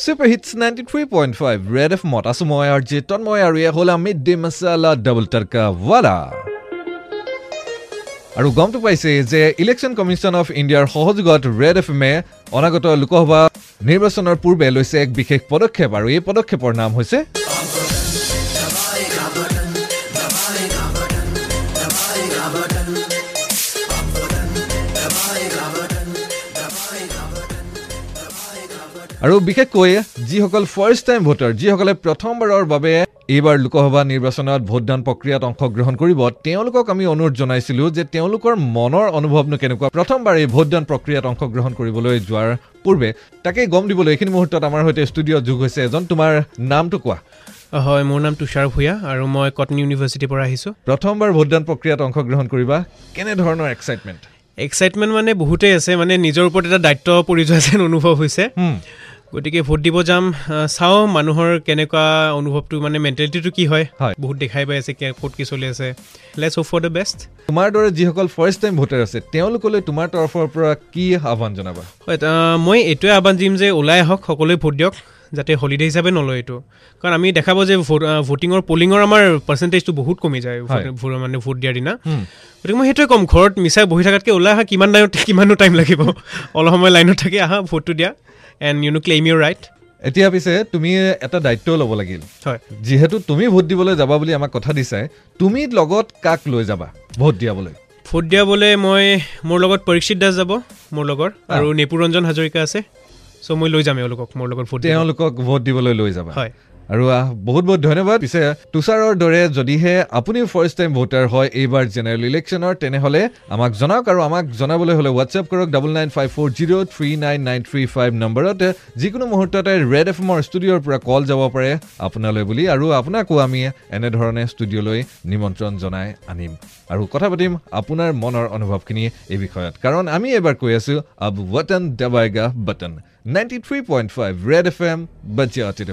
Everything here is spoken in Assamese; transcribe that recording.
Super hits ninety three point five Red F মত আছো মই আৰু জি তন্ময় আৰু এয়া হ'ল mid day masala double tadka wala আৰু গমটো পাইছে যে ইলেকশ্যন কমিশ্যন অফ ইণ্ডিয়াৰ সহযোগত ৰেড এফ এমে অনাগত লোকসভা নিৰ্বাচনৰ পূৰ্বে লৈছে এক বিশেষ পদক্ষেপ আৰু এই পদক্ষেপৰ নাম হৈছে আৰু বিশেষকৈ যিসকল ফাৰ্ষ্ট টাইম ভোটাৰ যিসকলে প্ৰথমবাৰৰ বাবে এইবাৰ লোকসভা নিৰ্বাচনত ভোটদান প্ৰক্ৰিয়াত অংশগ্ৰহণ কৰিব তেওঁলোকক আমি অনুৰোধ জনাইছিলোঁ যে তেওঁলোকৰ মনৰ অনুভৱনো কেনেকুৱা? প্ৰথমবাৰ এই ভোটদান প্ৰক্ৰিয়াত অংশগ্ৰহণ কৰিবলৈ যোৱাৰ পূৰ্বে তাকেই গম দিবলৈ এইখিনি মুহূৰ্তত আমাৰ সৈতে ষ্টুডিঅ'ত যোগ হৈছে এজন। তোমাৰ নামটো কোৱা? হয় মোৰ নাম তুষাৰ ভূঞা আৰু মই কটন ইউনিভাৰ্চিটিৰ পৰা আহিছোঁ। প্ৰথমবাৰ ভোটদান প্ৰক্ৰিয়াত অংশগ্ৰহণ কৰিবা কেনেধৰণৰ এক্সাইটমেণ্ট এক্সাইটমেণ্ট মানে বহুতেই আছে মানে নিজৰ ওপৰত এটা দায়িত্ব পৰি যোৱা যেন অনুভৱ হৈছে। গতিকে ভোট দিব যাম চাওঁ মানুহৰ কেনেকুৱা অনুভৱটো মানে মেণ্টেলিটিটো কি হয়। হয়। বহুত দেখাই পাই আছে ক'ত কি চলি আছে। Let's hope for the best তোমাৰ দৰে যিসকল ফাৰ্ষ্ট টাইম ভোটাৰ আছে তেওঁলোকলৈ তোমাৰ তৰফৰ পৰা কি আহ্বান জনাবা? মই এইটোৱে আহ্বান দিম যে ওলাই আহক সকলোৱে ভোট দিয়ক যাতে হলিডে হিচাপে নলয় এইটো। কাৰণ আমি দেখা পাওঁ যে ভোটিঙৰ পলিঙৰ আমাৰ পাৰ্চেণ্টেজটো বহুত কমি যায় মানে ভোট দিয়াৰ দিনা। গতিকে মই সেইটোৱে ক'ম ঘৰত মিছাই বহি থকাতকৈ ওলাই আহা কিমান টাইম কিমানো টাইম লাগিব? অলপ সময় লাইনত থাকি আহা ভোটটো দিয়া। And you know claim your right এতিয়া পিছে তুমি এটা দায়িত্বও ল'ব লাগিল। হয়। যিহেতু তুমি ভোট দিবলৈ যাবা বুলি আমাক কথা দিছাই তুমি লগত কাক লৈ যাবা ভোট দিয়াবলৈ? ভোট দিয়াবলৈ মই মোৰ লগত পৰীক্ষিত দাস যাব মোৰ লগত আৰু নেপু ৰঞ্জন হাজৰিকা আছে। চ' মই লৈ যাম এওঁলোকক মোৰ লগত ভোট তেওঁলোকক ভোট দিবলৈ লৈ যাবা। হয়। আৰু বহুত বহুত ধন্যবাদ। পিছে তুষাৰৰ দৰে যদিহে আপুনি ফাৰ্ষ্ট টাইম ভোটাৰ হয় এইবাৰ জেনেৰেল ইলেকশ্যনৰ তেনেহ'লে আমাক জনাওক আৰু আমাক জনাবলৈ হ'লে হোৱাটছএপ কৰক double nine five four zero' three nine nine three five নম্বৰত। যিকোনো মুহূৰ্ততে ৰেড এফ এমৰ ষ্টুডিঅ'ৰ পৰা কল যাব পাৰে আপোনালৈ বুলি আৰু আপোনাকো আমি এনেধৰণে ষ্টুডিঅ'লৈ নিমন্ত্ৰণ জনাই আনিম। আৰু কথা পাতিম আপোনাৰ মনৰ অনুভৱখিনি এই বিষয়ত। কাৰণ আমি এইবাৰ কৈ আছোঁ আব ৱটন দবাইগা button ninety three point five Red FM M বাজ্যাতিত